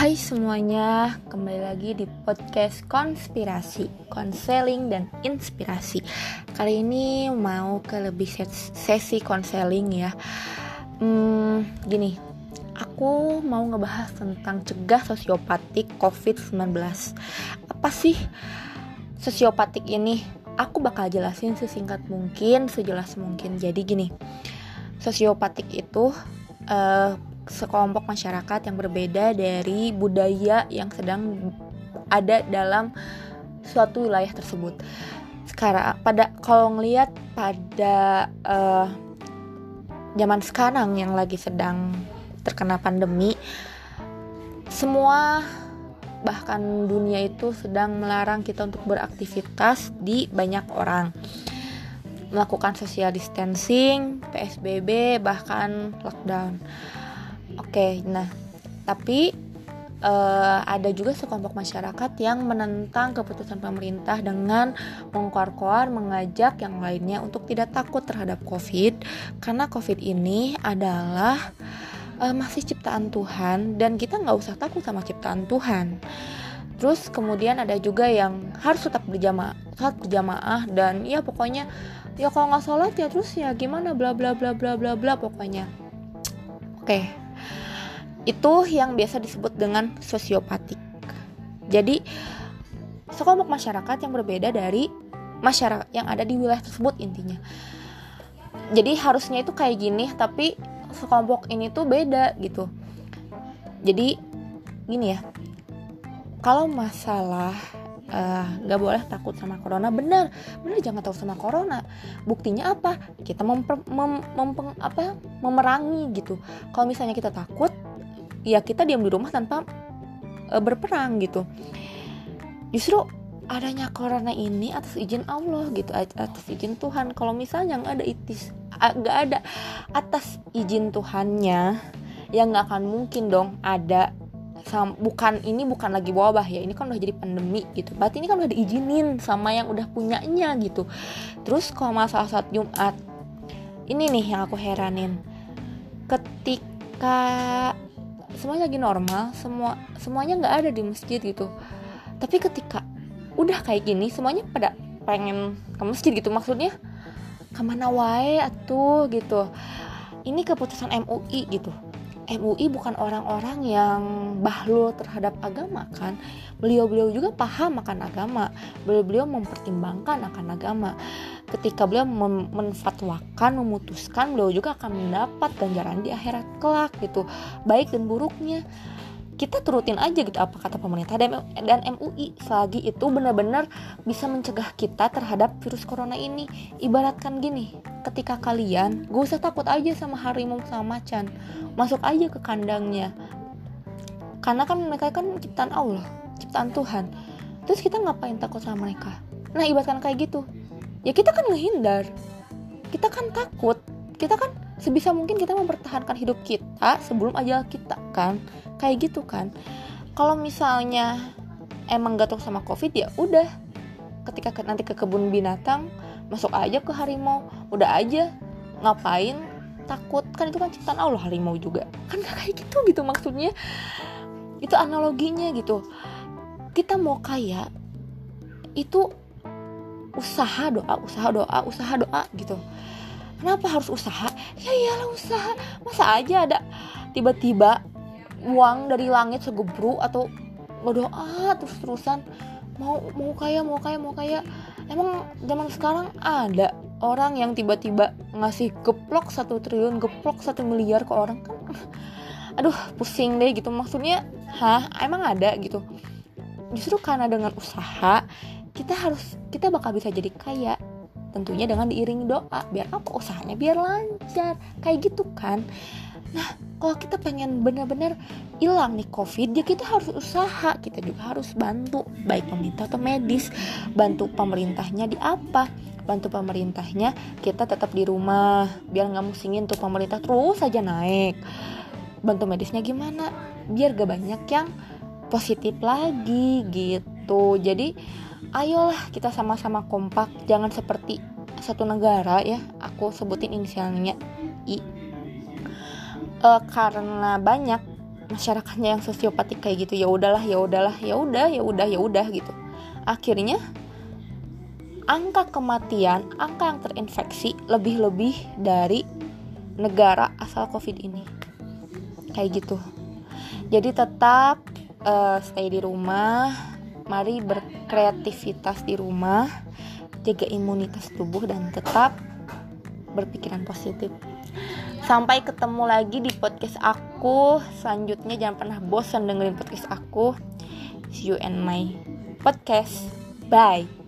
Hai semuanya, kembali lagi di podcast konspirasi, konseling dan inspirasi. Kali ini mau ke lebih sesi konseling ya. Hmm, gini, aku mau ngebahas tentang cegah sosiopatik COVID-19. Apa sih sosiopatik ini? Aku bakal jelasin sesingkat mungkin, sejelas mungkin. Jadi gini, sosiopatik itu uh, sekelompok masyarakat yang berbeda dari budaya yang sedang ada dalam suatu wilayah tersebut. Sekarang pada kalau ngelihat pada uh, zaman sekarang yang lagi sedang terkena pandemi, semua bahkan dunia itu sedang melarang kita untuk beraktivitas di banyak orang melakukan social distancing, PSBB, bahkan lockdown. Oke, nah tapi uh, ada juga sekelompok masyarakat yang menentang keputusan pemerintah dengan mengkoar-koar mengajak yang lainnya untuk tidak takut terhadap COVID karena COVID ini adalah uh, masih ciptaan Tuhan dan kita nggak usah takut sama ciptaan Tuhan. Terus kemudian ada juga yang harus tetap berjamaah, saat berjamaah dan ya pokoknya ya kalau nggak sholat ya terus ya gimana bla bla bla bla bla bla pokoknya. Oke, itu yang biasa disebut dengan sosiopatik. Jadi sekelompok masyarakat yang berbeda dari masyarakat yang ada di wilayah tersebut intinya. Jadi harusnya itu kayak gini, tapi sekelompok ini tuh beda gitu. Jadi gini ya, kalau masalah eh, nggak uh, boleh takut sama corona benar benar jangan takut sama corona buktinya apa kita memper, mem, mem, apa memerangi gitu kalau misalnya kita takut ya kita diam di rumah tanpa e, berperang gitu. Justru adanya corona ini atas izin Allah gitu atas izin Tuhan. Kalau misalnya nggak ada itis nggak ada atas izin Tuhannya ya nggak akan mungkin dong ada bukan ini bukan lagi wabah ya ini kan udah jadi pandemi gitu. Berarti ini kan udah diizinin sama yang udah punyanya gitu. Terus kalau masalah saat Jumat ini nih yang aku heranin. Ketika semuanya lagi normal semua semuanya nggak ada di masjid gitu. Tapi ketika udah kayak gini semuanya pada pengen ke masjid gitu. Maksudnya ke mana wae atuh? gitu. Ini keputusan MUI gitu. MUI bukan orang-orang yang bahlul terhadap agama kan? Beliau-beliau juga paham akan agama. Beliau-beliau mempertimbangkan akan agama ketika beliau menfatwakan memutuskan beliau juga akan mendapat ganjaran di akhirat kelak gitu. Baik dan buruknya. Kita turutin aja gitu apa kata pemerintah dan, dan MUI selagi itu benar-benar bisa mencegah kita terhadap virus corona ini. Ibaratkan gini ketika kalian gak usah takut aja sama harimau sama macan masuk aja ke kandangnya. Karena kan mereka kan ciptaan Allah ciptaan Tuhan. Terus kita ngapain takut sama mereka? Nah ibaratkan kayak gitu ya kita kan ngehindar kita kan takut. Kita kan sebisa mungkin kita mempertahankan hidup kita sebelum ajal kita kan? Kayak gitu kan? Kalau misalnya emang gatuk sama covid ya udah. Ketika ke, nanti ke kebun binatang masuk aja ke harimau. Udah aja. Ngapain? Takut. Kan itu kan ciptaan Allah harimau juga. Kan kayak gitu gitu maksudnya. Itu analoginya gitu. Kita mau kaya itu usaha doa usaha doa usaha doa gitu. Kenapa harus usaha? Ya iyalah usaha. Masa aja ada tiba-tiba uang dari langit segebruk atau berdoa terus terusan mau mau kaya mau kaya mau kaya. Emang zaman sekarang ada orang yang tiba-tiba ngasih geplok satu triliun geplok satu miliar ke orang. Kan aduh pusing deh gitu. Maksudnya hah emang ada gitu? Justru karena dengan usaha kita harus kita bakal bisa jadi kaya tentunya dengan diiringi doa biar apa? Usahanya biar lancar kayak gitu kan. Nah kalau kita pengen bener-bener hilang nih covid ya kita harus usaha kita juga harus bantu baik pemerintah atau medis bantu pemerintahnya di apa? Bantu pemerintahnya kita tetap di rumah biar nggak musingin tuh pemerintah terus saja naik. Bantu medisnya gimana? Biar gak banyak yang positif lagi gitu. Jadi ayolah kita sama-sama kompak. Jangan seperti satu negara ya aku sebutin inisialnya I. E, karena banyak masyarakatnya yang sosiopatik kayak gitu ya udahlah ya udahlah ya udah ya udah ya udah gitu. Akhirnya angka kematian angka yang terinfeksi lebih-lebih dari negara asal covid ini. Kayak gitu. Jadi tetap uh, stay di rumah mari berkreativitas di rumah jaga imunitas tubuh dan tetap berpikiran positif. Sampai ketemu lagi di podcast aku. Selanjutnya jangan pernah bosan dengerin podcast aku. See you in my podcast. Bye